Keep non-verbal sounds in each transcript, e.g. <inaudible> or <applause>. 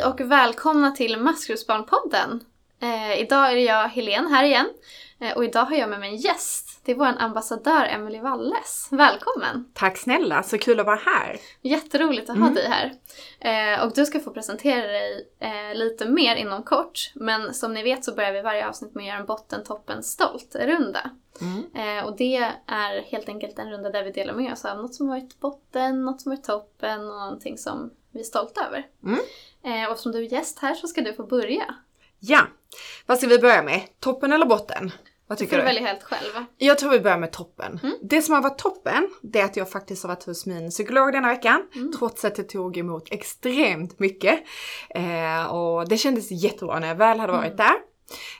Hej och välkomna till Maskrosbarnpodden! Eh, idag är det jag, Helene, här igen. Eh, och idag har jag med mig en gäst. Det är vår ambassadör Emelie Walles. Välkommen! Tack snälla, så kul att vara här. Jätteroligt att ha dig här. Eh, och du ska få presentera dig eh, lite mer inom kort. Men som ni vet så börjar vi varje avsnitt med att göra en botten, toppen, stolt-runda. Eh, och det är helt enkelt en runda där vi delar med oss av något som varit botten, något som varit toppen och någonting som vi är stolta över. Eh, och eftersom du är gäst här så ska du få börja. Ja, vad ska vi börja med? Toppen eller botten? Vad Du tycker får du? välja helt själv. Jag tror vi börjar med toppen. Det som har varit toppen, det är att jag faktiskt har varit hos min psykolog denna veckan. Trots att det tog emot extremt mycket. Eh, och det kändes jättebra när jag väl hade varit där.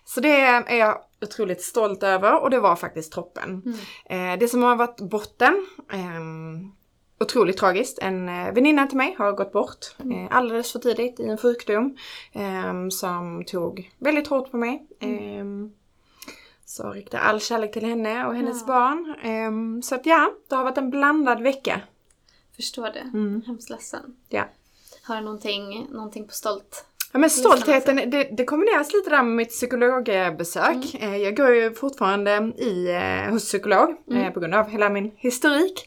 Så det är jag otroligt stolt över och det var faktiskt toppen. Eh, det som har varit botten, ehm, otroligt tragiskt. En eh, väninna till mig har gått bort eh, alldeles för tidigt i en sjukdom ehm, som tog väldigt hårt på mig. Ehm, så riktar all kärlek till henne och hennes Ja. barn. Ehm, så att ja, det har varit en blandad vecka. Förstår det. Mm. Hemskt ledsen. Ja. Har du någonting, någonting på stolt? Ja men stoltheten, det, det kombineras lite där med mitt psykologbesök. Eh, Jag går ju fortfarande i, eh, hos psykolog eh, på grund av hela min historik.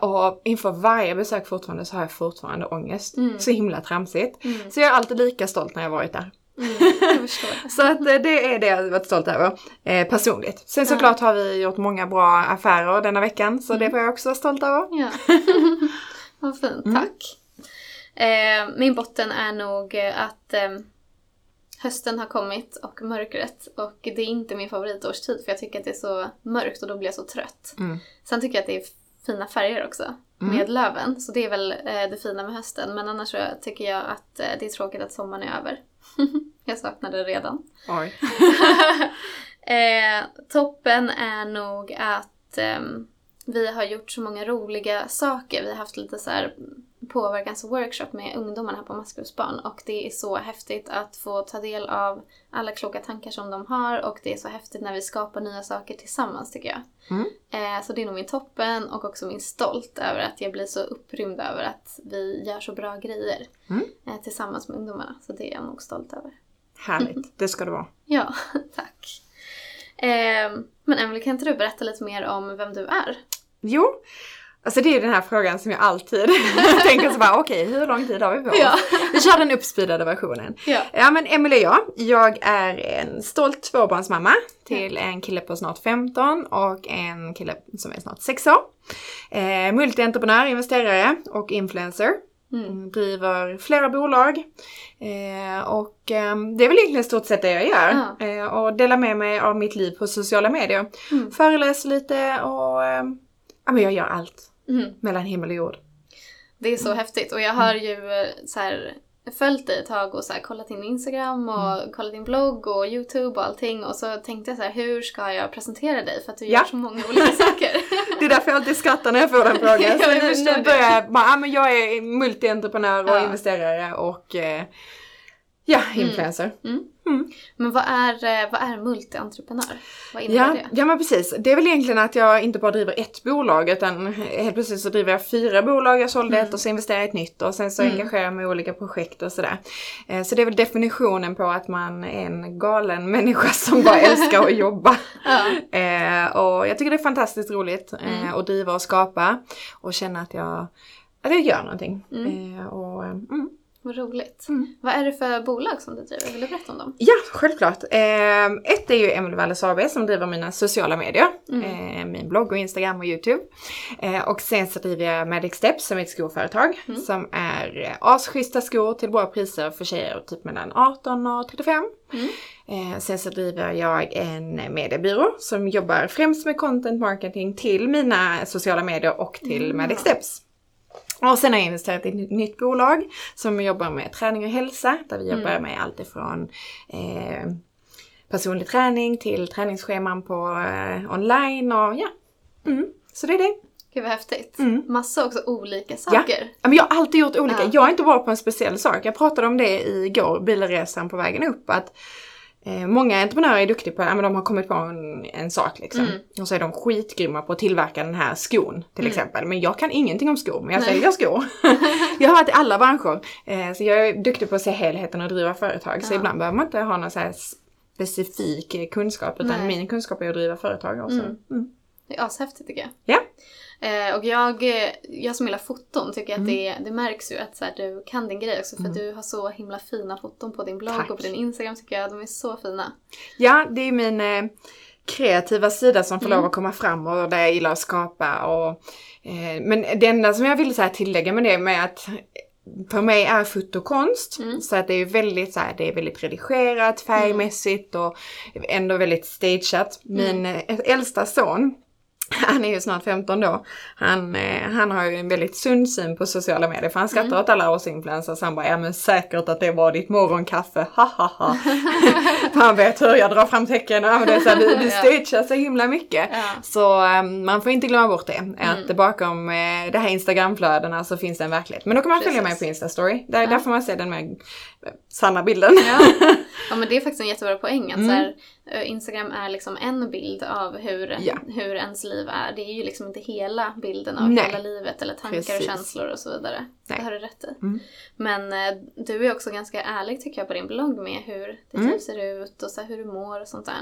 Och inför varje besök fortfarande så har jag fortfarande ångest. Så himla tramsigt. Så jag är alltid lika stolt när jag varit där. Mm. <laughs> Så att det är det jag har varit stolt över eh, personligt. Sen såklart har vi gjort många bra affärer denna veckan så det får jag också vara stolt över. Ja. <laughs> Vad fint, tack. Eh, min botten är nog eh, att eh, hösten har kommit och mörkret och det är inte min favoritårstid för jag tycker att det är så mörkt och då blir jag så trött. Mm. Sen tycker jag att det är fina färger också med löven så det är väl eh, det fina med hösten men annars så tycker jag att eh, det är tråkigt att sommaren är över. <laughs> jag saknar det redan. Oj. <laughs> Eh, toppen är nog att ehm, vi har gjort så många roliga saker. Vi har haft lite så här påverkansworkshop med ungdomarna här på Maskrosbarn och det är så häftigt att få ta del av alla kloka tankar som de har och det är så häftigt när vi skapar nya saker tillsammans tycker jag. Mm. Eh, så det är nog min toppen och också min stolt över att jag blir så upprymd över att vi gör så bra grejer Mm. eh, tillsammans med ungdomarna. Så det är jag nog stolt över. Härligt, det ska det vara. Ja, <laughs> tack. Ehm, men Emily, kan inte du berätta lite mer om vem du är? Jo, alltså det är den här frågan som jag alltid <laughs> tänker så bara okej, hur lång tid har vi på oss? Ja. Vi kör den uppspeedade versionen. Ja. Ja men Emelie och jag, jag är en stolt tvåbarnsmamma till en kille på snart 15 och en kille som är snart 6 år. Eh, multientreprenör, investerare och influencer. Mm, Driver flera bolag. Eh, och eh, det är väl egentligen stort sett det jag gör. Ja. Eh, och delar med mig av mitt liv på sociala medier. Mm. Föreläser lite och eh, ja, men jag gör allt. Mm. Mellan himmel och jord. Det är så häftigt och jag har ju eh, så här, följt dig ett tag och så här, kollat din Instagram och kollat din blogg och Youtube och allting och så tänkte jag så här, hur ska jag presentera dig för att du Ja. gör så många olika <laughs> saker. Det är därför jag alltid skrattar när jag får den frågan. <laughs> Ja, Så jag nu, nu börjar jag bara, ja men jag är multientreprenör och Ja. investerare och eh, ja, influencer. Men vad är, eh, vad är multientreprenör? Vad innebär Ja, det? ja men precis. Det är väl egentligen att jag inte bara driver ett bolag utan helt plötsligt så driver jag fyra bolag. Jag sålde Mm. ett och så investerar jag i ett nytt och sen så engagerar jag mig i olika projekt och sådär. Eh, Så det är väl definitionen på att man är en galen <laughs> människa som bara älskar att jobba. <laughs> Ja. Eh, och jag tycker det är fantastiskt roligt Mm. att driva och skapa och känna att jag, att jag gör någonting. Eh, och, mm. Vad roligt. Mm. Vad är det för bolag som du driver? Vill du berätta om dem? Ja, självklart. Eh, ett är ju Emelie Walles AB som driver mina sociala medier. Mm. Eh, min blogg och Instagram och YouTube. Eh, och sen så driver jag Magic Steps som är ett skoföretag. Mm. Som är eh, asschyssta skor till bra priser för tjejer typ mellan 18 och 35. Mm. Eh, sen så driver jag en mediebyrå som jobbar främst med content marketing till mina sociala medier och till Mm. Magic Steps. Och sen har jag investerat i ett nytt bolag som jobbar med träning och hälsa. Där vi jobbar med allt ifrån eh, personlig träning till träningsscheman på eh, online och ja. Mm. Så det är det. Gud vad häftigt. Mm. Massa också olika saker. Ja, men jag har alltid gjort olika. Ja. Jag är inte bra på en speciell sak. Jag pratade om det igår, bilresan på vägen upp. Att många entreprenörer är duktiga på, ja men de har kommit på en, en sak liksom. Mm. Och så är de skitgrymma på att tillverka den här skon till Mm. exempel. Men jag kan ingenting om skor, men jag säljer skor. <laughs> jag har varit i alla branscher. Eh, så jag är duktig på att se helheten och driva företag. Så Ja. ibland behöver man inte ha någon så specifik eh, kunskap, utan Nej. min kunskap är att driva företag. Och så. Mm. Mm. Det är ashäftigt tycker jag. Ja. Eh, och jag, jag som gillar foton tycker Mm. att det, det märks ju att så här, du kan din grej också för du har så himla fina foton på din blogg Tack. och på din Instagram tycker jag. De är så fina. Ja, det är min eh, kreativa sida som får Mm. lov att komma fram och där jag gillar att skapa. Och, eh, men det enda som jag vill så här tillägga med det med att för mig är foto konst. Mm. Så att det är väldigt så här, det är väldigt redigerat färgmässigt och ändå väldigt stageat. Min eh, äldsta son han är ju snart 15 då. Han, eh, han har ju en väldigt sund syn på sociala medier för han skrattar Mm. åt alla oss influencers. Han bara, ja men säkert att det var ditt morgonkaffe, <laughs> ha ha ha. <laughs> för han vet hur jag drar fram tecken och använder så här, du, <laughs> stagear så himla mycket. Ja. Så eh, man får inte glömma bort det. Att Mm. bakom eh, det här Instagramflödena så finns det en verklighet. Men då kan man följa mig Precis. på Instastory. Där, Ja. där får man se den med eh, sanna bilden. Ja. ja men det är faktiskt en jättebra poäng att Mm. så här, eh, Instagram är liksom en bild av hur, Ja. hur ens liv är. Det är ju liksom inte hela bilden av Nej. hela livet eller tankar och Precis. känslor och så vidare. Nej. Det har du rätt i. Mm. Men eh, du är också ganska ärlig tycker jag på din blogg med hur ditt Mm. liv ser ut och så hur du mår och sånt där.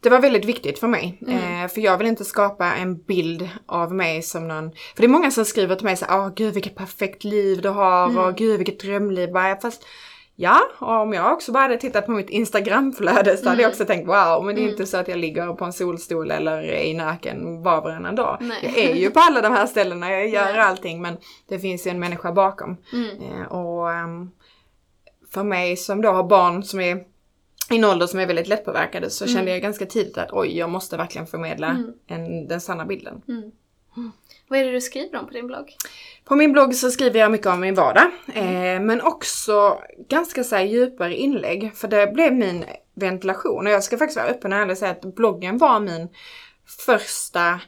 Det var väldigt viktigt för mig. Mm. Eh, för jag vill inte skapa en bild av mig som någon... För det är många som skriver till mig så åh gud vilket perfekt liv du har Mm. och gud vilket drömliv. Bara, Fast ja, om jag också bara hade tittat på mitt Instagramflöde så hade jag Mm. också tänkt wow, men det är Mm. inte så att jag ligger på en solstol eller i Nöken var och varannan dag. Nej. Jag är ju på alla de här ställena, jag <laughs> gör Nej. allting men det finns ju en människa bakom. Mm. Eh, och ehm, för mig som då har barn som är i en ålder som är väldigt lättpåverkade så Mm. kände jag ganska tidigt att oj, jag måste verkligen förmedla Mm. en, den sanna bilden. Mm. Vad är det du skriver om på din blogg? På min blogg så skriver jag mycket om min vardag, eh, men också ganska så djupare inlägg. För det blev min ventilation och jag ska faktiskt vara öppen och ärlig och säga att bloggen var min första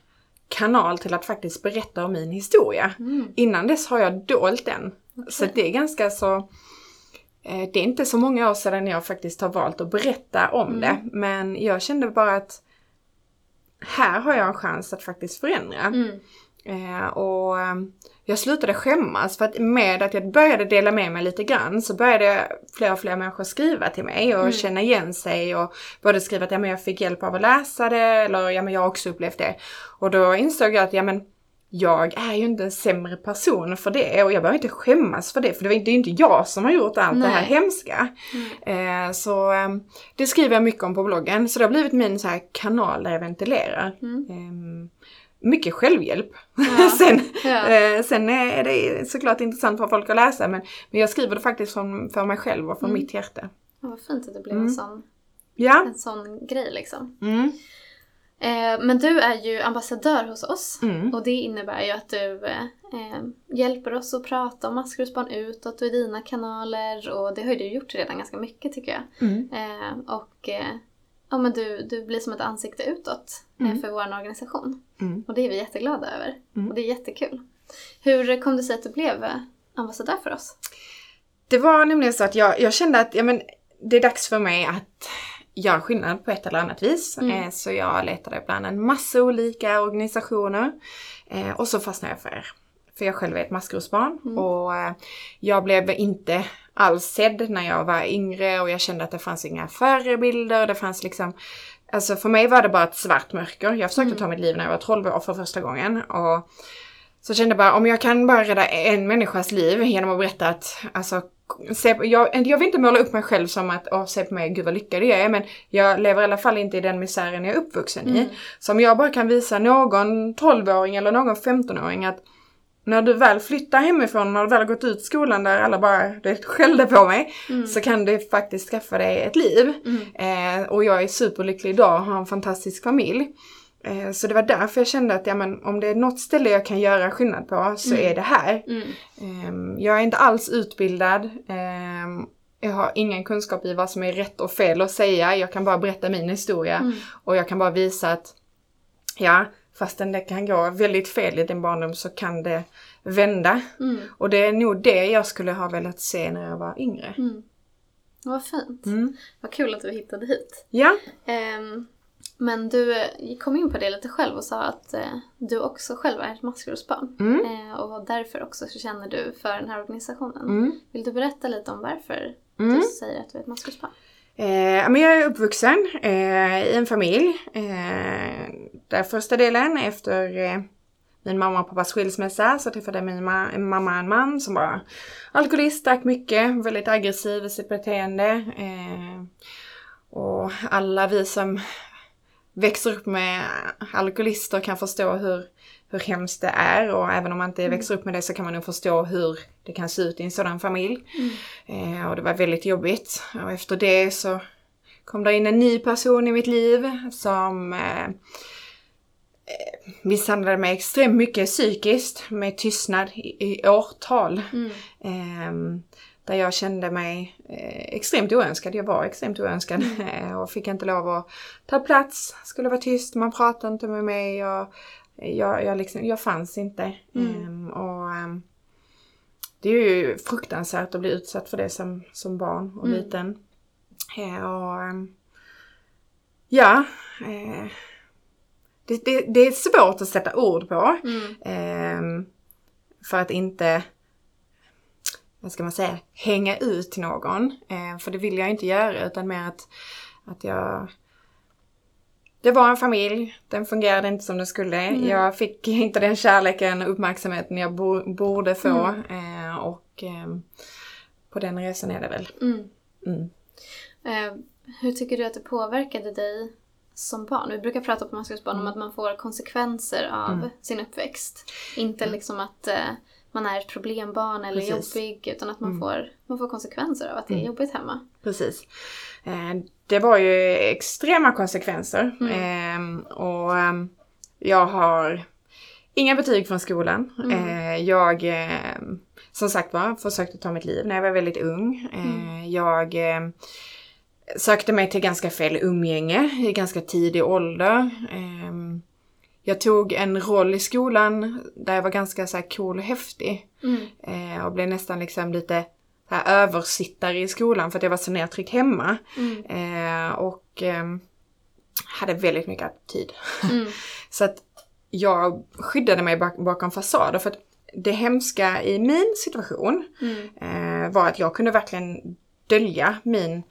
kanal till att faktiskt berätta om min historia. Mm. Innan dess har jag dolt den. Så det är ganska så... eh, Det är inte så många år sedan jag faktiskt har valt att berätta om Mm. det. Men jag kände bara att här har jag en chans att faktiskt förändra. Mm. Eh, och eh, jag slutade skämmas för att med att jag började dela med mig lite grann så började fler och fler människor skriva till mig och Mm. känna igen sig och både skriva att ja, men jag fick hjälp av att läsa det eller ja men jag har också upplevt det. Och då insåg jag att ja men jag är ju inte en sämre person för det och jag behöver inte skämmas för det för det är ju inte jag som har gjort allt det här Nej. hemska. Eh, så eh, det skriver jag mycket om på bloggen så det har blivit min så här kanal där jag ventilerar. Mm. Ehm, mycket självhjälp. Ja. <laughs> sen, Ja. eh, sen är det såklart intressant för folk att läsa men, men jag skriver det faktiskt från, för mig själv och från Mm. mitt hjärta. Ja, vad fint att det blev Mm. en, sån, Ja. en sån grej liksom. Eh, men du är ju ambassadör hos oss. Mm. Och det innebär ju att du eh, hjälper oss att prata om maskrosbarn utåt och i dina kanaler. Och det har ju du gjort redan ganska mycket tycker jag. Mm. Eh, och eh, ja, men du, du blir som ett ansikte utåt eh, Mm. för vår organisation. Mm. Och det är vi jätteglada över. Mm. Och det är jättekul. Hur kom det sig att du blev ambassadör för oss? Det var nämligen så att jag, jag kände att ja, men, det är dags för mig att göra skillnad på ett eller annat vis. Mm. Eh, så jag letade bland en massa olika organisationer. Eh, och så fastnade jag för er. För jag själv är ett maskrosbarn Mm. och eh, jag blev inte alls sedd när jag var yngre och jag kände att det fanns inga förebilder. Det fanns liksom Alltså för mig var det bara ett svart mörker. Jag försökte Mm. ta mitt liv när jag var 12 år för första gången. Och så kände jag bara, om jag kan bara rädda en människas liv genom att berätta att, alltså, se, jag, jag vill inte måla upp mig själv som att, åh, se på mig, gud vad lyckad jag är, men jag lever i alla fall inte i den misären jag är uppvuxen i. Mm. Så om jag bara kan visa någon 12-åring eller någon 15-åring att när du väl flyttar hemifrån, när du väl har gått ut skolan där alla bara det skällde på mig, Mm. så kan du faktiskt skaffa dig ett liv. Mm. Eh, och jag är superlycklig idag och har en fantastisk familj. Eh, så det var därför jag kände att ja, men, om det är något ställe jag kan göra skillnad på så Mm. är det här. Mm. Ehm, jag är inte alls utbildad. Ehm, jag har ingen kunskap i vad som är rätt och fel att säga. Jag kan bara berätta min historia. Mm. Och jag kan bara visa att ja, fastän det kan gå väldigt fel i din barndom så kan det vända. Mm. Och det är nog det jag skulle ha velat se när jag var yngre. Mm. Vad fint. Mm. Vad kul att du hittade hit. Ja. Um, men du kom in på det lite själv och sa att eh, du också själv är ett maskrosbarn. Mm. Eh, och därför också så känner du för den här organisationen. Mm. Vill du berätta lite om varför mm. du säger att du är ett maskrosbarn? Eh, men jag är uppvuxen eh, i en familj eh, där första delen efter eh, min mamma och pappas skilsmässa så träffade min ma mamma en man som var alkoholist, drack mycket, väldigt aggressiv i sitt beteende. Eh, och alla vi som växer upp med alkoholister kan förstå hur, hur hemskt det är och även om man inte mm. växer upp med det så kan man nog förstå hur det kan se ut i en sådan familj. Mm. Eh, och det var väldigt jobbigt. Och efter det så kom det in en ny person i mitt liv som eh, eh misshandlade mig extremt mycket psykiskt med tystnad i, i årtal. Mm. Eh, där jag kände mig eh, extremt oönskad. Jag var extremt oönskad mm. <laughs> och fick inte lov att ta plats, skulle vara tyst, man pratade inte med mig. Jag, jag, jag, liksom, jag fanns inte. Mm. Um, och um, Det är ju fruktansvärt att bli utsatt för det som, som barn och mm. liten. Uh, och, ja, uh, det, det, det, är svårt att sätta ord på. Mm. för att inte vad ska man säga, hänga ut någon. Eh, för det vill jag inte göra utan mer att, att jag det var en familj, den fungerade inte som den skulle. Mm. Jag fick inte den kärleken och uppmärksamheten jag bo, borde få. Mm. Eh, och eh, på den resan är det väl. Mm. mm. Eh, hur tycker du att det påverkade dig som barn? Vi brukar prata på maskrosbarn om mm. att man får konsekvenser av mm. sin uppväxt. Inte liksom att eh, man är ett problembarn eller Precis. jobbig utan att man, mm. får, man får konsekvenser av att det är mm. jobbigt hemma. Precis. Eh, det var ju extrema konsekvenser. Mm. Eh, och eh, jag har inga betyg från skolan. Mm. Eh, jag, ehm, som sagt var, försökte ta mitt liv när jag var väldigt ung. Eh, mm. Jag ehm, sökte mig till ganska fel umgänge i ganska tidig ålder. Jag tog en roll i skolan där jag var ganska så här cool och häftig. Mm. Eh, och blev nästan liksom lite här, översittare i skolan för att jag var så nedtryckt hemma. Mm. Eh, och eh, hade väldigt mycket tid. Mm. <laughs> så att jag skyddade mig bak bakom fasader för att det hemska i min situation mm. eh, var att jag kunde verkligen dölja min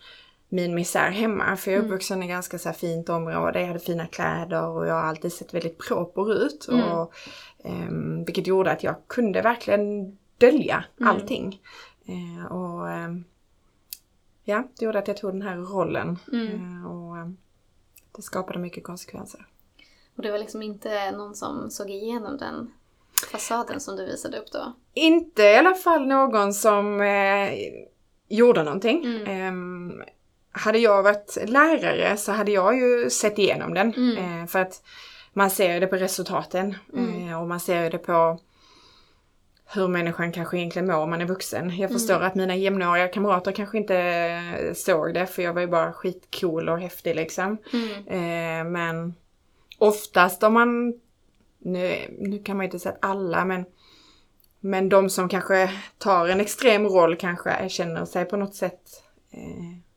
min misär hemma. För jag är mm. uppvuxen i ganska så fint område, jag hade fina kläder och jag har alltid sett väldigt proper ut. Mm. Och, um, vilket gjorde att jag kunde verkligen dölja mm. allting. Uh, och um, ja, det gjorde att jag tog den här rollen. Uh, och um, det skapade mycket konsekvenser. Och det var liksom inte någon som såg igenom den fasaden som du visade upp då? Inte i alla fall någon som eh, gjorde någonting. Mm hade jag varit lärare så hade jag ju sett igenom den. Mm. Eh, för att man ser det på resultaten mm. eh, och man ser det på hur människan kanske egentligen mår om man är vuxen. Jag förstår mm. att mina jämnåriga kamrater kanske inte såg det för jag var ju bara skitcool och häftig liksom. Mm. Eh, men oftast om man, nu, nu kan man ju inte säga att alla men men de som kanske tar en extrem roll kanske känner sig på något sätt eh,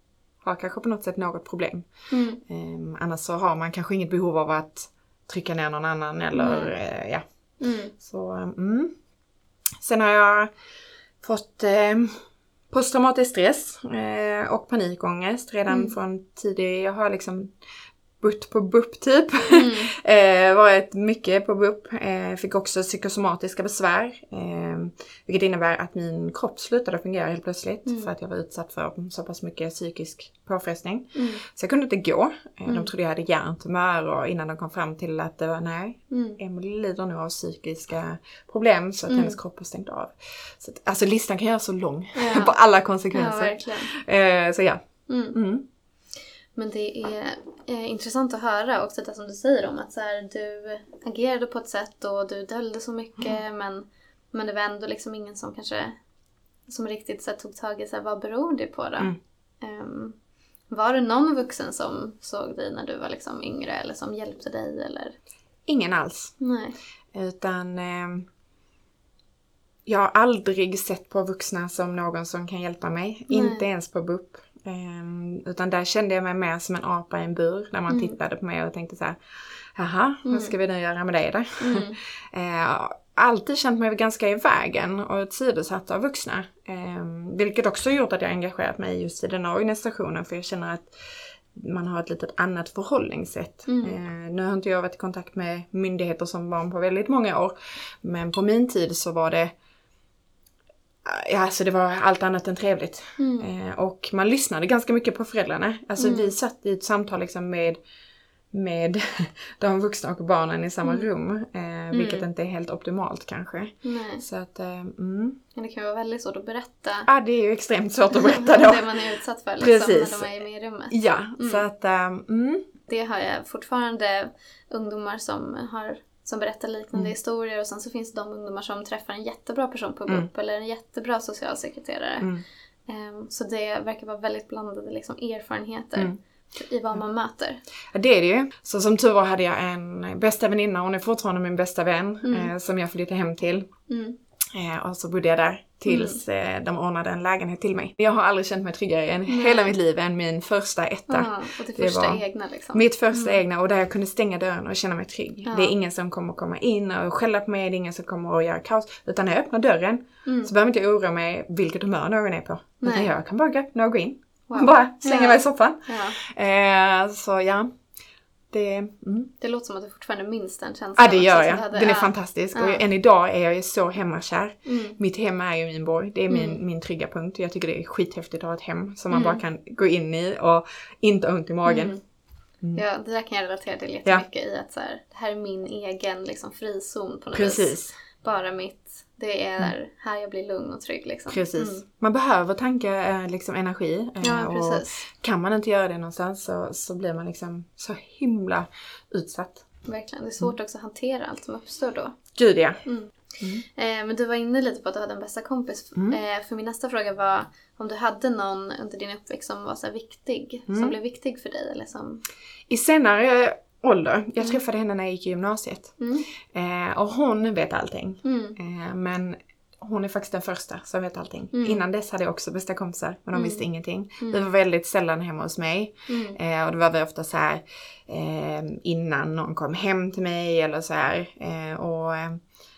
har kanske på något sätt något problem. Mm. Um, annars så har man kanske inget behov av att trycka ner någon annan eller mm. uh, ja. Mm. Så, um, Sen har jag fått eh, posttraumatisk stress eh, och panikångest redan mm. från tidig, jag har liksom butt på BUP typ. Mm. <laughs> eh, varit mycket på BUP. Eh, fick också psykosomatiska besvär. Eh, vilket innebär att min kropp slutade fungera helt plötsligt mm. för att jag var utsatt för så pass mycket psykisk påfrestning. Mm. Så jag kunde inte gå. Eh, de mm. trodde jag hade hjärntumör och innan de kom fram till att det var nej, mm. Emelie lider nu av psykiska problem så att mm. hennes kropp har stängt av. Så att, alltså listan kan göras så lång ja. <laughs> på alla konsekvenser. Ja, eh, så ja. Men det är eh, intressant att höra också det som du säger om att så här, du agerade på ett sätt och du döljde så mycket mm. men, men det var ändå liksom ingen som kanske som riktigt så här, tog tag i så här, vad beror det på då? Mm. Um, var det någon vuxen som såg dig när du var liksom yngre eller som hjälpte dig eller? Ingen alls. Nej. Utan eh, jag har aldrig sett på vuxna som någon som kan hjälpa mig. Nej. Inte ens på BUP. Eh, utan där kände jag mig mer som en apa i en bur när man mm. tittade på mig och tänkte så här, Jaha, vad mm. ska vi nu göra med dig då? Mm. <laughs> eh, alltid känt mig ganska i vägen och åsidosatt av vuxna. Eh, vilket också gjort att jag engagerat mig just i den här organisationen för jag känner att man har ett lite annat förhållningssätt. Mm. Eh, nu har inte jag varit i kontakt med myndigheter som barn på väldigt många år. Men på min tid så var det Ja, alltså det var allt annat än trevligt. Mm. Eh, och man lyssnade ganska mycket på föräldrarna. Alltså mm. vi satt i ett samtal liksom med med <laughs> de vuxna och barnen i samma mm. rum. Eh, vilket mm. inte är helt optimalt kanske. Nej. Så att, eh, mm. Men det kan vara väldigt svårt att berätta. Ja, det är ju extremt svårt att <laughs> berätta då. det man är utsatt för liksom, Precis. när de är med i rummet. Ja, mm. så att... Um, det har jag fortfarande ungdomar som har som berättar liknande mm. historier och sen så finns det de ungdomar som träffar en jättebra person på BUP mm. eller en jättebra socialsekreterare. Um, så det verkar vara väldigt blandade liksom, erfarenheter i vad man möter. Ja, det är det ju. Så som tur var hade jag en bästa väninna, hon är fortfarande min bästa vän, mm. eh, som jag flyttade hem till. Mm. Eh, och så bodde jag där tills mm. eh, de ordnade en lägenhet till mig. Jag har aldrig känt mig tryggare än hela mitt liv än min första etta. Ah, och det första det egna liksom. Mitt första mm. egna och där jag kunde stänga dörren och känna mig trygg. Ah. Det är ingen som kommer komma in och skälla på mig, det är ingen som kommer att göra kaos. Utan när jag öppnar dörren mm. så behöver inte jag oroa mig vilket humör någon är på. Nej. Utan jag kan bara öppna och gå in. Wow. Bara slänga ja. mig i soffan. Ja. Eh, så ja. Det, mm. det låter som att du fortfarande minns den känslan. Ja det gör jag. Hade, den är fantastisk. Och än idag är jag ju så hemmakär. Mm. Mitt hem är ju min borg. Det är min, mm. min trygga punkt. Jag tycker det är skithäftigt att ha ett hem som man mm. bara kan gå in i och inte ha ont i magen. Mm. Mm. Ja, det där kan jag relatera till jättemycket ja. i att så här, det här är min egen liksom, frizon på något Precis. vis. Bara mitt det är mm. här jag blir lugn och trygg. Liksom. Precis. Mm. Man behöver tanka eh, liksom, energi. Eh, ja, och kan man inte göra det någonstans så, så blir man liksom så himla utsatt. Verkligen. Det är svårt mm. också att hantera allt som uppstår då. Gud ja. Mm. Mm. Eh, men du var inne lite på att du hade en bästa kompis. Mm. Eh, för min nästa fråga var om du hade någon under din uppväxt som var så viktig. Som blev viktig för dig eller som... I senare ålder. Jag mm. träffade henne när jag gick i gymnasiet. Mm. Eh, och hon vet allting. Mm. Eh, men hon är faktiskt den första som vet allting. Mm. Innan dess hade jag också bästa kompisar men de mm. visste ingenting. Mm. Vi var väldigt sällan hemma hos mig. Mm. Eh, och det var vi ofta så här eh, innan någon kom hem till mig eller så här. Eh, och eh,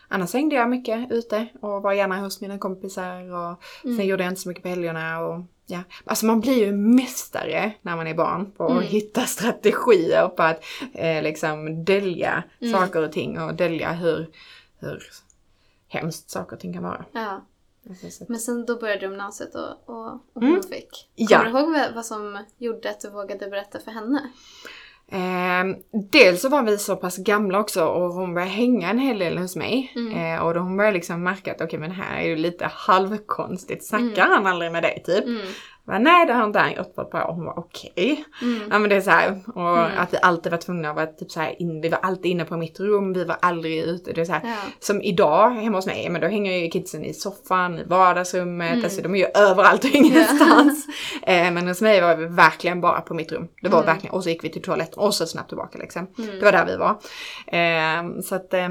annars hängde jag mycket ute och var gärna hos mina kompisar och sen gjorde jag inte så mycket på helgerna och Ja, alltså man blir ju mästare när man är barn på att mm. hitta strategier på att eh, liksom dölja mm. saker och ting och dölja hur, hur hemskt saker och ting kan vara. Ja. Men sen då började gymnasiet och, och, och hon mm. fick. Kommer ja. du ihåg vad som gjorde att du vågade berätta för henne? Eh, dels så var vi så pass gamla också och hon började hänga en hel del hos mig. Mm. Eh, och då hon började liksom märka att okej okay, men här är ju lite halvkonstigt, snackar mm. han aldrig med dig typ? Mm. Men nej det har inte han gjort på ett par år. Hon var okej. Okay. Mm. Ja men det är så här, och mm. att vi alltid var tvungna att vara typ så här, in, vi var alltid inne på mitt rum, vi var aldrig ute. Det är så här, ja. Som idag hemma hos mig, men då hänger ju kidsen i soffan, i vardagsrummet, mm. alltså de är ju överallt och ingenstans. Ja. <laughs> eh, men hos mig var vi verkligen bara på mitt rum. Det var mm. verkligen, och så gick vi till toaletten och så snabbt tillbaka liksom. Mm. Det var där vi var. Eh, så att eh,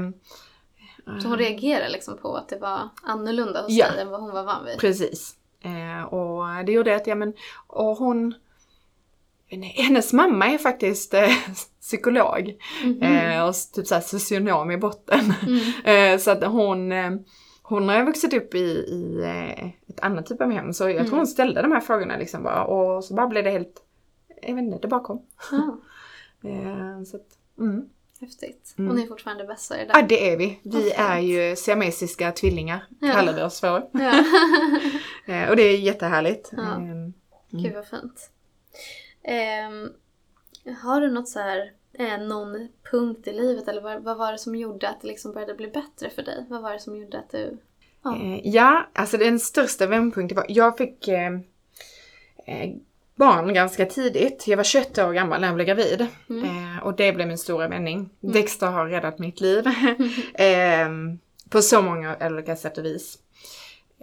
så hon reagerade liksom på att det var annorlunda hos ja, dig än vad hon var van vid? precis. Eh, och det gjorde att, ja men, och hon, hennes mamma är faktiskt eh, <laughs> psykolog mm -hmm. eh, och typ såhär socionom i botten. Mm. <laughs> eh, så att hon, eh, hon har vuxit upp i, i eh, ett annat typ av hem så jag mm. tror hon ställde de här frågorna liksom bara och så bara blev det helt, jag vet inte, det bara kom. Ah. <laughs> så att, mm. Häftigt. Mm. Och ni är fortfarande bästar idag? Ja det är vi. Vi oh, är ju siamesiska tvillingar, ja. kallar vi oss för. Ja. <laughs> Eh, och det är jättehärligt. Ja. Mm. Gud vad fint. Um, har du något så här, eh, någon punkt i livet eller vad, vad, var det som gjorde att det liksom började bli bättre för dig? Vad var det som gjorde att du... Ja, eh, ja alltså den största vändpunkten var, jag fick eh, eh barn ganska tidigt. Jag var 21 år gammal när jag blev gravid. Mm. Eh, och det blev min stora vändning. Mm. Dexter har räddat mitt liv. <laughs> <laughs> eh, på så många olika sätt och vis.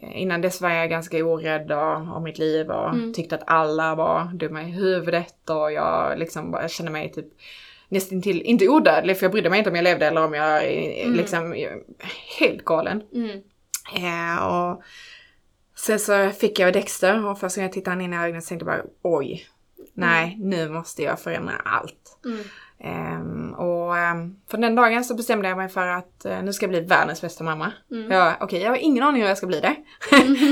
Eh, innan dess var jag ganska orädd om mitt liv och mm. tyckte att alla var dumma i huvudet och jag liksom bara kände mig typ nästan till, inte odödlig för jag brydde mig inte om jag levde eller om jag mm. liksom, helt galen. Mm. Eh, och Sen så fick jag Dexter och första gången jag tittade han in i ögonen så tänkte jag bara oj, nej nu måste jag förändra allt. Mm. Um, och um, för den dagen så bestämde jag mig för att uh, nu ska jag bli världens bästa mamma. Mm. Jag, Okej, okay, jag har ingen aning hur jag ska bli det.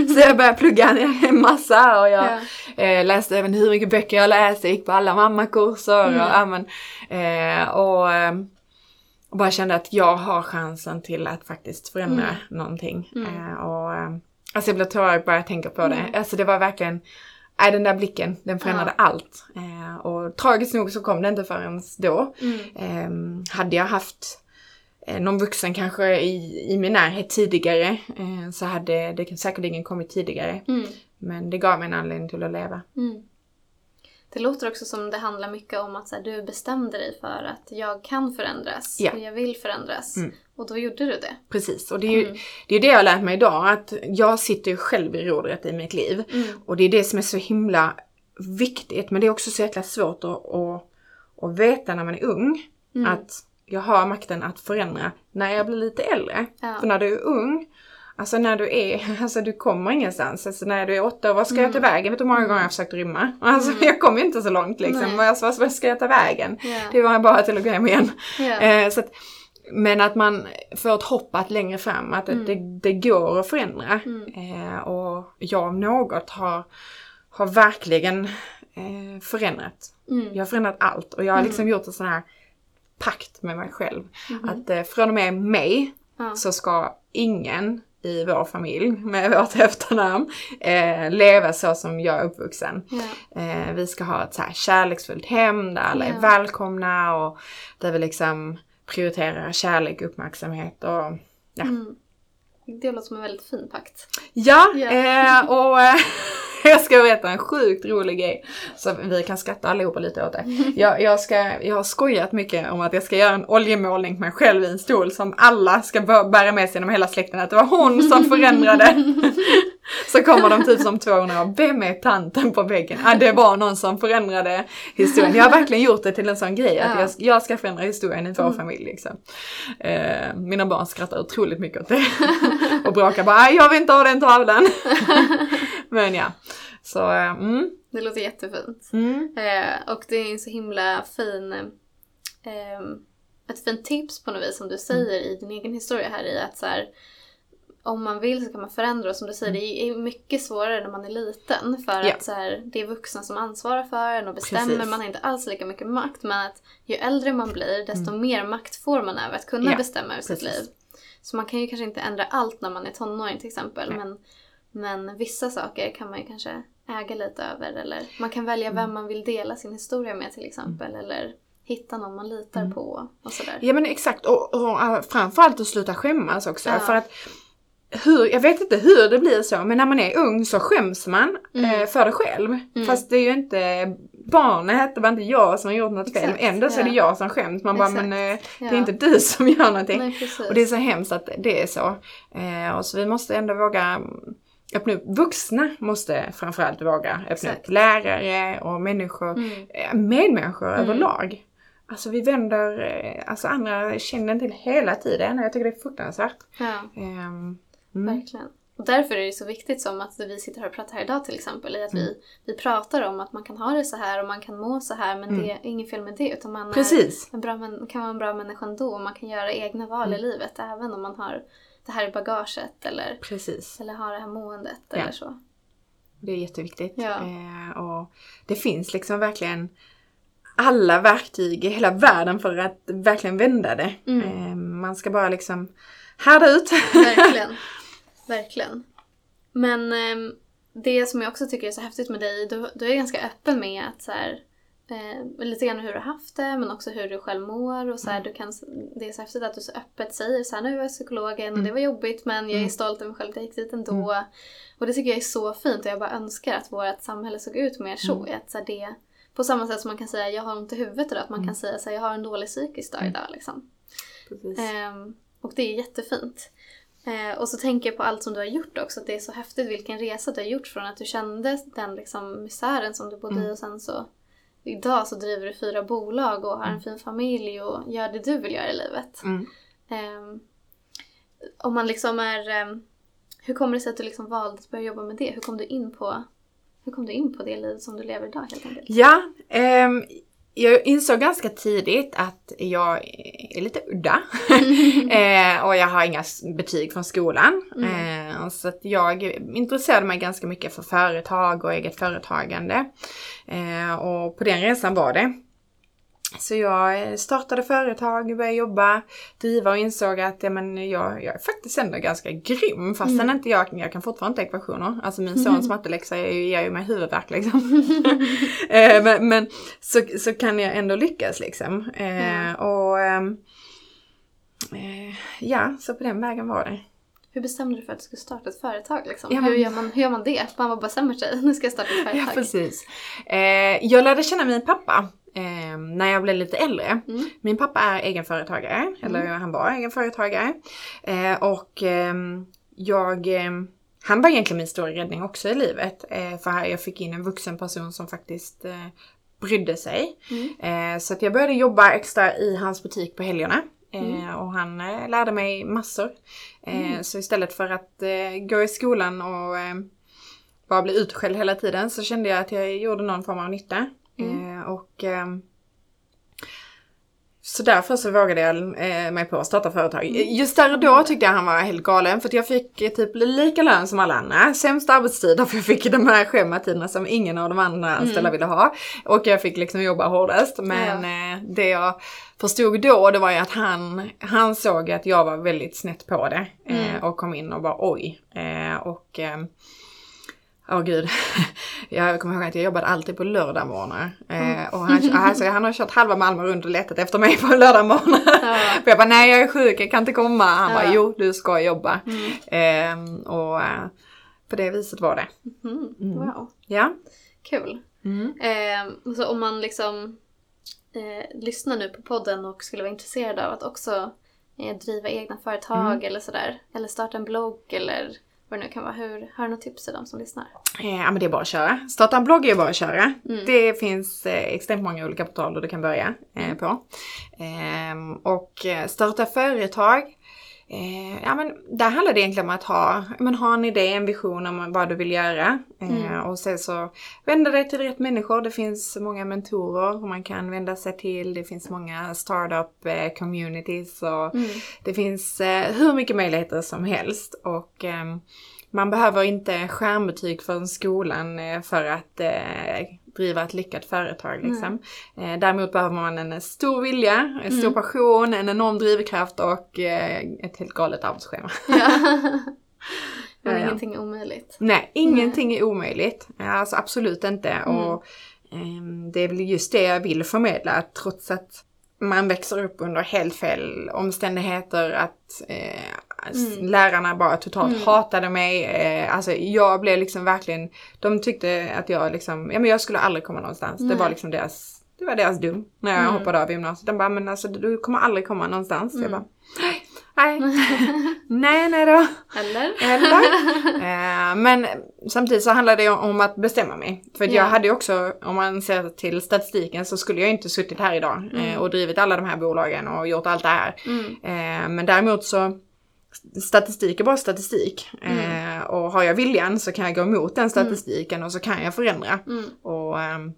<laughs> så jag började plugga <laughs> en massa och jag yeah. uh, läste även hur mycket böcker jag läste, gick på alla mammakurser mm. och, amen, uh, och, um, och bara kände att jag har chansen till att faktiskt förändra mm. någonting. Mm. och, alltså jag blev tårögd bara jag tänker på det. Mm. Alltså det var verkligen Nej, den där blicken, den förändrade ja. allt. Eh, och tragiskt nog så kom det inte förrän då. Mm. Eh, hade jag haft eh, någon vuxen kanske i, i min närhet tidigare eh, så hade det säkerligen kommit tidigare. Mm. Men det gav mig en anledning till att leva. Mm. Det låter också som det handlar mycket om att så här, du bestämde dig för att jag kan förändras ja. och jag vill förändras. Mm. Och då gjorde du det. Precis, och det är ju mm. det, är det jag har lärt mig idag, att jag sitter ju själv i rodret i mitt liv. Mm. Och det är det som är så himla viktigt, men det är också så jäkla svårt att, att, att veta när man är ung. Mm. Att jag har makten att förändra när jag blir lite äldre. Ja. För när du är ung Alltså när du är, <laughs> alltså du kommer ingenstans. Alltså när du är åtta vad ska mm. jag ta mm. vägen? Vet du hur många gånger jag har försökt rymma? Alltså mm. <laughs> jag kommer inte så långt liksom. Alltså, vad, vad ska jag ta vägen? Yeah. Det var bara till att gå hem igen. Yeah. Eh, så att, men att man får ett hopp att längre fram, att mm. det, det går att förändra. Mm. Eh, och jag om något har, har verkligen eh, förändrat. Mm. Jag har förändrat allt och jag har liksom gjort en sån här pakt med mig själv. Mm. Att eh, från och med mig ja. så ska ingen i vår familj med <laughs> vårt efternamn eh, leva så som jag är uppvuxen. Yeah. Eh, vi ska ha ett så här kärleksfullt hem där alla yeah. är välkomna och där vi liksom prioriterar kärlek, uppmärksamhet och ja. Mm. Det låter som en väldigt fin pakt. Ja, yeah. eh, och eh, <laughs> jag ska berätta en sjukt rolig grej. Så vi kan skratta allihopa lite åt det. <laughs> Jag, jag, ska, jag har skojat mycket om att jag ska göra en oljemålning på mig själv i en stol som alla ska bära med sig genom hela släkten. Att det var hon som förändrade. <laughs> Så kommer de typ som 200 år, vem är tanten på väggen? Ah, det var någon som förändrade historien. Jag har verkligen gjort det till en sån grej att jag, jag ska förändra historien i vår mm. familj. Liksom. Eh, mina barn skrattar otroligt mycket åt det. <laughs> Och bråkar bara, jag vill inte ha den tavlan. <laughs> Men ja. Så, eh, mm. Det låter jättefint. Mm. Eh, och det är en så himla fin eh, ett fint tips på något vis som du säger i din egen historia här i att så här, om man vill så kan man förändra och som du säger mm. det är mycket svårare när man är liten för yeah. att så här, det är vuxna som ansvarar för en och bestämmer, Precis. man har inte alls lika mycket makt men att ju äldre man blir desto mm. mer makt får man över att kunna yeah. bestämma över sitt liv. Så man kan ju kanske inte ändra allt när man är tonåring till exempel men, men vissa saker kan man ju kanske äga lite över eller man kan välja vem mm. man vill dela sin historia med till exempel mm. eller hitta någon man litar mm. på och sådär. Ja men exakt och, och framförallt att sluta skämmas också ja. för att hur, jag vet inte hur det blir så, men när man är ung så skäms man mm. eh, för det själv. Mm. Fast det är ju inte barnet, det var inte jag som har gjort något fel. Ändå så är det jag som skäms. Man Exakt. bara, men eh, det är inte du som gör någonting. Nej, och det är så hemskt att det är så. Eh, och så vi måste ändå våga öppna upp. Vuxna måste framförallt våga öppna Exakt. upp. Lärare och människor, mm. Eh, medmänniskor mm. överlag. Alltså vi vänder eh, alltså andra kinden till hela tiden. Jag tycker det är fruktansvärt. Ja. Um, Mm. Verkligen. Och därför är det så viktigt som att vi sitter här och pratar här idag till exempel. I att mm. vi, vi pratar om att man kan ha det så här och man kan må så här men mm. det är inget fel med det. Utan man Precis. En bra, kan vara en bra människa ändå och man kan göra egna val i mm. livet även om man har det här i bagaget eller, Precis. eller har det här måendet ja. eller så. Det är jätteviktigt. Ja. Eh, och det finns liksom verkligen alla verktyg i hela världen för att verkligen vända det. Mm. Eh, man ska bara liksom härda ut. Verkligen. <laughs> Verkligen. Men eh, det som jag också tycker är så häftigt med dig, du, du är ganska öppen med att så här, eh, lite grann hur du har haft det men också hur du själv mår. Och så här, mm. du kan, det är så häftigt att du så öppet säger så här, nu var jag psykologen och det mm. var jobbigt men jag är mm. stolt över mig själv att jag gick dit ändå. Mm. Och det tycker jag är så fint och jag bara önskar att vårt samhälle såg ut mer så. Mm. Att, så här, det, på samma sätt som man kan säga jag har ont i huvudet idag, att man kan säga så här, jag har en dålig psykisk dag idag. Liksom. Um, och det är jättefint. Eh, och så tänker jag på allt som du har gjort också, att det är så häftigt vilken resa du har gjort från att du kände den liksom misären som du bodde mm. i och sen så idag så driver du fyra bolag och har en mm. fin familj och gör det du vill göra i livet. Mm. Eh, om man liksom är eh, hur kommer det sig att du liksom valde att börja jobba med det? Hur kom du in på, hur kom du in på det liv som du lever idag helt enkelt? Ja, ehm, jag insåg ganska tidigt att jag är lite udda. <laughs> eh, och jag har inga betyg från skolan. Mm. Eh, så att jag intresserade mig ganska mycket för företag och eget företagande. Eh, och på den resan var det. Så jag startade företag, började jobba, driva och insåg att ja, men jag, jag är faktiskt ändå ganska grym fastän mm. inte jag, jag kan fortfarande inte ekvationer. Alltså min sons matteläxa ger ju mig huvudvärk liksom. <laughs> eh, men, men så, så kan jag ändå lyckas liksom. Eh, mm. Och ehm, eh, ja, så på den vägen var det. Hur bestämde du för att du skulle starta ett företag? Liksom? Ja, men... hur, gör man, hur gör man det? Man bestämmer sig, <laughs> nu ska jag starta ett företag. Ja, precis. Eh, jag lärde känna min pappa eh, när jag blev lite äldre. Mm. Min pappa är egenföretagare, mm. eller han var egenföretagare. Eh, och ehm, jag ehm, han var egentligen min stora räddning också i livet. Eh, för jag fick in en vuxen person som faktiskt eh, brydde sig. Mm. Eh, så att jag började jobba extra i hans butik på helgerna. Mm. Eh, och han eh, lärde mig massor. Eh, mm. Så istället för att gå i skolan och bara bli utskälld hela tiden så kände jag att jag gjorde någon form av nytta. Mm. och ehm, så därför så vågade jag eh, mig på att starta företag. Mm. Just där och då tyckte jag han var helt galen för att jag fick eh, typ lika lön som alla andra. Sämst arbetstider för jag fick de här schematiderna som ingen av de andra anställda mm. ville ha. Och jag fick liksom jobba hårdast. Men ja. eh, det jag förstod då det var ju att han, han såg att jag var väldigt snett på det. Eh, mm. och kom in och bara oj. Eh, och ehm, Åh oh, gud. <laughs> Jag kommer ihåg att jag jobbade alltid på lördagmorgnar. Eh, mm. och han, alltså, han har kört halva Malmö runt och letat efter mig <laughs> på lördagmorgnar. Ja. <laughs> För jag bara, nej jag är sjuk, jag kan inte komma. Han ja. bara, jo du ska jobba. Mm. Eh, och eh, på det viset var det. Mm. mm. Wow. Ja. Kul. Mm. Eh, så om man liksom eh, lyssnar nu på podden och skulle vara intresserad av att också eh, driva egna företag mm. eller sådär. Eller starta en blogg eller vad det nu kan vara. Hur, har du något tips till de som lyssnar? Eh, ja men det är bara att köra. Starta en blogg är bara att köra. Mm. Det finns eh, extremt många olika portaler du kan börja eh, på. Ehm, och eh, starta företag. Eh, ja men där handlar det egentligen om att ha, men, ha en idé, en vision om vad du vill göra. Eh, mm. Och sen så vända dig till rätt människor. Det finns många mentorer man kan vända sig till. Det finns många startup eh, communities och mm. det finns eh, hur mycket möjligheter som helst. Och ehm, man behöver inte skärmbetyg från skolan eh, för att eh, driva ett lyckat företag. Liksom. Mm. Däremot behöver man en stor vilja, en stor mm. passion, en enorm drivkraft och ett helt galet arbetsschema. Ja. <laughs> <laughs> Men ja, ingenting är omöjligt. Nej, ingenting är omöjligt. Alltså absolut inte. Mm. Och um, det är väl just det jag vill förmedla, att trots att man växer upp under helt fel omständigheter, att eh, mm. lärarna bara totalt mm. hatade mig. Eh, alltså jag blev liksom verkligen, de tyckte att jag liksom, ja men jag skulle aldrig komma någonstans. Nej. Det var liksom deras det var deras dum när jag mm. hoppade av gymnasiet. De bara, men alltså du kommer aldrig komma någonstans. Mm. Jag bara, nej, <laughs> nej, nej då. Eller? Eller. <laughs> eh, men samtidigt så handlar det om att bestämma mig. För yeah. jag hade ju också, om man ser till statistiken så skulle jag inte suttit här idag mm. eh, och drivit alla de här bolagen och gjort allt det här. Mm. Eh, men däremot så statistik är bara statistik. Mm. Eh, och har jag viljan så kan jag gå emot den statistiken och så kan jag förändra. Mm. Och ehm,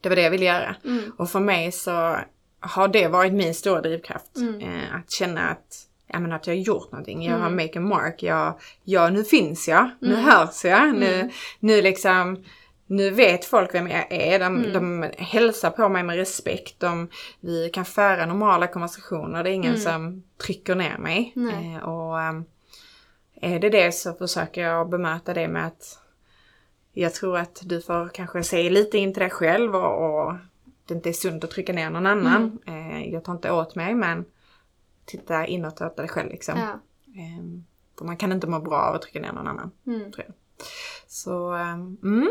det var det jag ville göra. Mm. Och för mig så har det varit min stora drivkraft. Mm. Eh, att känna att, ja, men att jag har gjort någonting. Jag har mm. make a mark. Jag, ja, nu finns jag. Nu mm. hörs jag. Nu, mm. nu liksom nu vet folk vem jag är. De, mm. de hälsar på mig med respekt. De, vi kan föra normala konversationer. Det är ingen mm. som trycker ner mig. Eh, och um, är det det så försöker jag bemöta det med att jag tror att du får kanske se lite in till dig själv och, och det inte är sunt att trycka ner någon annan. Mm. Eh, jag tar inte åt mig men titta inåt och åt dig själv liksom. Ja. Eh, för man kan inte må bra av att trycka ner någon annan. Mm. Tror jag. Så, eh, mm.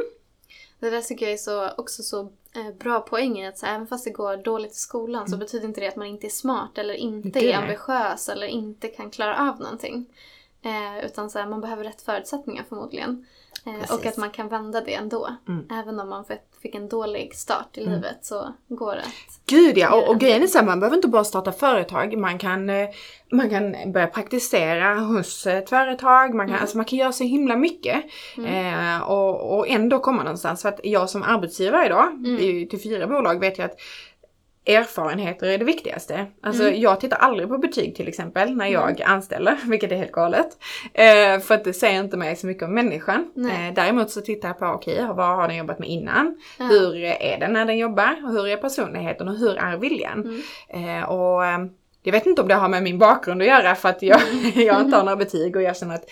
Det där tycker jag är så, också så eh, bra poäng att så, även fast det går dåligt i skolan mm. så betyder inte det att man inte är smart eller inte är ambitiös eller inte kan klara av någonting. Eh, utan så här, man behöver rätt förutsättningar förmodligen. Eh, och att man kan vända det ändå. Mm. Även om man fick en dålig start i mm. livet så går det att Gud ja, och, och grejen är så man behöver inte bara starta företag. Man kan, eh, man kan börja praktisera hos ett företag. Man kan, mm. alltså man kan göra så himla mycket. Mm. Eh, och, och ändå komma någonstans. För att jag som arbetsgivare idag, mm. till fyra bolag, vet jag att erfarenheter är det viktigaste. Alltså mm. jag tittar aldrig på betyg till exempel när jag mm. anställer, <laughs> vilket är helt galet. Eh, för att det säger inte mig så mycket om människan. Eh, däremot så tittar jag på, okej, okay, vad har den jobbat med innan? Ja. Hur är den när den jobbar? Och hur är personligheten och hur är viljan? Mm. Eh, och ehm, jag vet inte om det har med min bakgrund att göra för att jag, mm. <laughs> jag inte har några betyg och jag känner att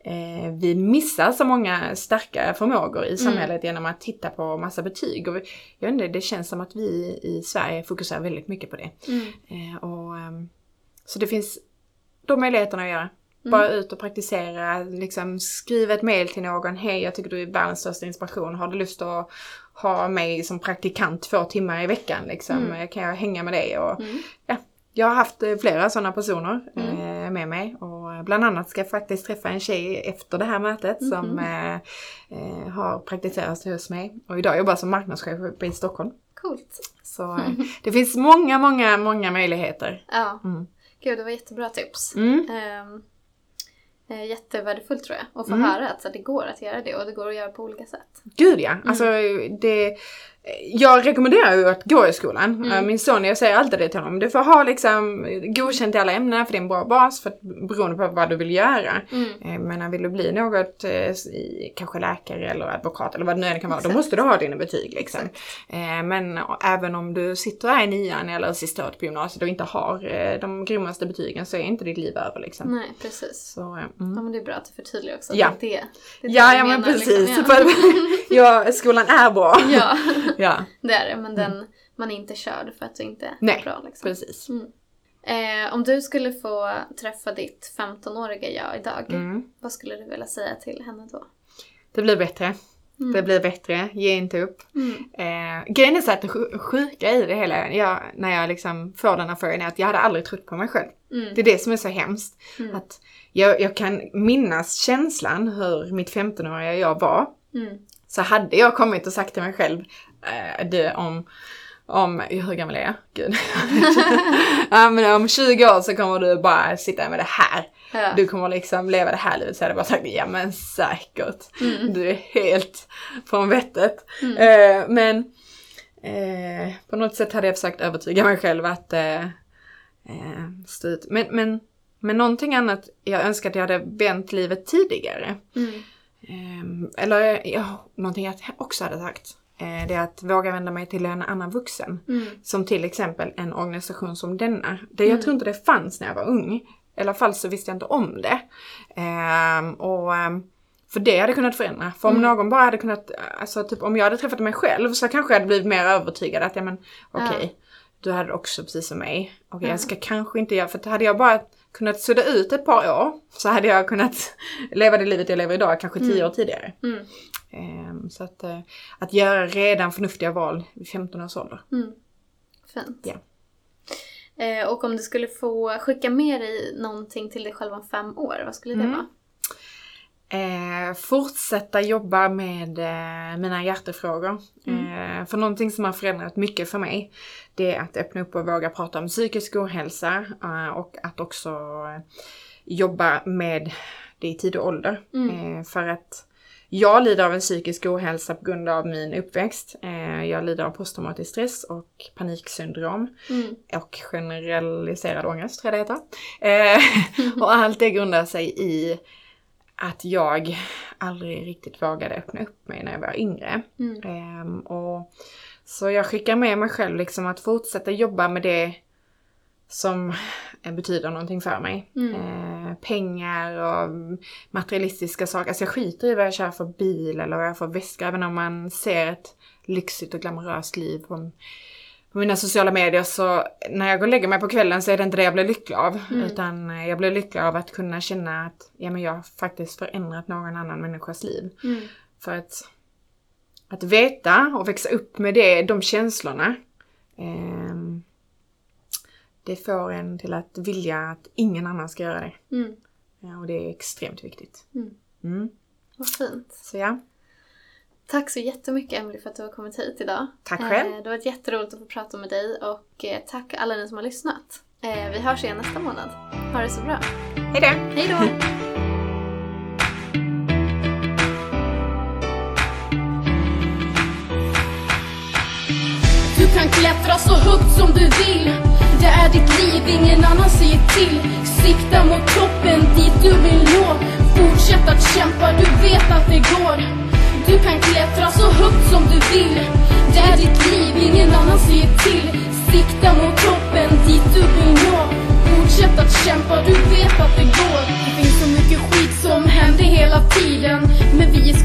eh, vi missar så många starka förmågor i mm. samhället mm. genom att titta på massa betyg. Och jag inte, det känns som att vi i Sverige fokuserar väldigt mycket på det. Mm. Eh, och, eh, så det finns de möjligheterna att göra. Mm. Bara ut och praktisera, liksom skriv ett mail till någon. Hej, jag tycker du är världens största inspiration. Har du lust att ha mig som praktikant två timmar i veckan? Liksom? Mm. Kan jag hänga med dig? Och, ja, jag har haft eh, flera sådana personer mm. eh, med mig och bland annat ska jag faktiskt träffa en tjej efter det här mötet mm. som eh, eh, har praktiserat hos mig och idag jobbar som marknadschef i Stockholm. Coolt! Så eh, <laughs> det finns många, många, många möjligheter. Ja. Mm. Gud, det var jättebra tips. Mm. Um, jättevärdefullt tror jag att få mm. höra att det går att göra det och det går att göra på olika sätt. Gud ja! Alltså det jag rekommenderar ju att gå i skolan. Mm. Eh, min son, jag säger alltid det till honom. Du får ha liksom godkänt i alla ämnen för det är en bra bas för, beroende på vad du vill göra. Mm. Eh, men vill du bli något, eh, kanske läkare eller advokat eller vad det nu än kan vara, Exakt. då måste du ha dina betyg liksom. Men även om du sitter här i nian eller sista året på gymnasiet och inte har de grymmaste betygen så är inte ditt liv över liksom. Nej, precis. Så, mm. Ja men det är bra att du förtydligar också. Ja, det, det, det ja, ja men precis. Liksom. Ja. <laughs> ja, skolan är bra. Ja. <laughs> ja. Det är det, men den, mm. man är inte körd för att du inte Nej, är bra. Liksom. precis. Mm. Eh, om du skulle få träffa ditt 15-åriga jag idag, mm. vad skulle du vilja säga till henne då? Det blir bättre. Mm. Det blir bättre, ge inte upp. Mm. Eh, grejen är så att det sjuka i det hela, jag, när jag liksom får den här frågan, är att jag hade aldrig trott på mig själv. Mm. Det är det som är så hemskt. Mm. Att jag, jag, kan minnas känslan hur mitt 15-åriga jag var. Mm. Så hade jag kommit och sagt till mig själv, äh, det om om, hur gammal är jag? Gud. <laughs> ja, men om 20 år så kommer du bara sitta med det här. Ja. Du kommer liksom leva det här livet. Så hade jag bara sagt, ja men säkert. Mm. Du är helt från vettet. Mm. Eh, men eh, på något sätt hade jag försökt övertyga mig själv att eh, eh stå ut. Men, men, men någonting annat jag önskar att jag hade vänt livet tidigare. Mm. Ehm, eller ja, någonting jag också hade sagt. Eh, det är att våga vända mig till en annan vuxen. Mm. Som till exempel en organisation som denna. Det, jag mm. tror inte det fanns när jag var ung. I alla fall så visste jag inte om det. Um, och um, för det hade kunnat förändra. För om mm. någon bara hade kunnat, alltså typ om jag hade träffat mig själv så kanske jag hade blivit mer övertygad att ja men okej, okay. Du hade också precis som mig. Okej okay, ja. jag ska kanske inte göra, för hade jag bara kunnat sudda ut ett par år så hade jag kunnat <laughs> leva det livet jag lever idag kanske tio mm. år tidigare. Mm. Um, så att, uh, att göra redan förnuftiga val vid 15 års ålder. Mm. Fint. Eh, och om du skulle få skicka med dig någonting till dig själv om fem år, vad skulle det mm. vara? Eh, fortsätta jobba med eh, mina hjärtefrågor. Mm. Eh, för någonting som har förändrat mycket för mig, det är att öppna upp och våga prata om psykisk ohälsa eh, och att också jobba med det i tid och ålder. Mm. Eh, för att jag lider av en psykisk ohälsa på grund av min uppväxt. Eh, jag lider av posttraumatisk stress och paniksyndrom. Mm. Och generaliserad ångest tror jag det heter. <laughs> och allt det grundar sig i att jag aldrig riktigt vågade öppna upp mig när jag var yngre. Mm. Um, och, så jag skickar med mig själv liksom att fortsätta jobba med det som betyder någonting för mig. Mm. Eh, pengar och materialistiska saker. Alltså jag skiter i vad jag kör för bil eller vad jag får väska. Även om man ser ett lyxigt och glamoröst liv på på mina sociala medier så när jag går och lägger mig på kvällen så är det inte det jag blir lycklig av. Mm. Utan jag blir lycklig av att kunna känna att ja, men jag har faktiskt förändrat någon annan människas liv. Mm. För att, att veta och växa upp med det, de känslorna. Eh, det får en till att vilja att ingen annan ska göra det. Mm. Ja, och det är extremt viktigt. Mm. mm. Vad fint. Så ja. Tack så jättemycket Emily för att du har kommit hit idag. Tack själv. Eh, det var jätteroligt att få prata med dig och eh, tack alla ni som har lyssnat. Eh, vi hörs igen nästa månad. Ha det så bra. Hej då! Hej då! Du kan klättra så högt som du vill Det är ditt liv, ingen annan säger till Sikta mot toppen, dit du vill nå Fortsätt att kämpa, du vet att det går du kan klättra så högt som du vill. Det är ditt liv, ingen annan ser till. Sikta mot toppen, dit du vill nå. Fortsätt att kämpa, du vet att det går. Det finns så mycket skit som händer hela tiden. Men vi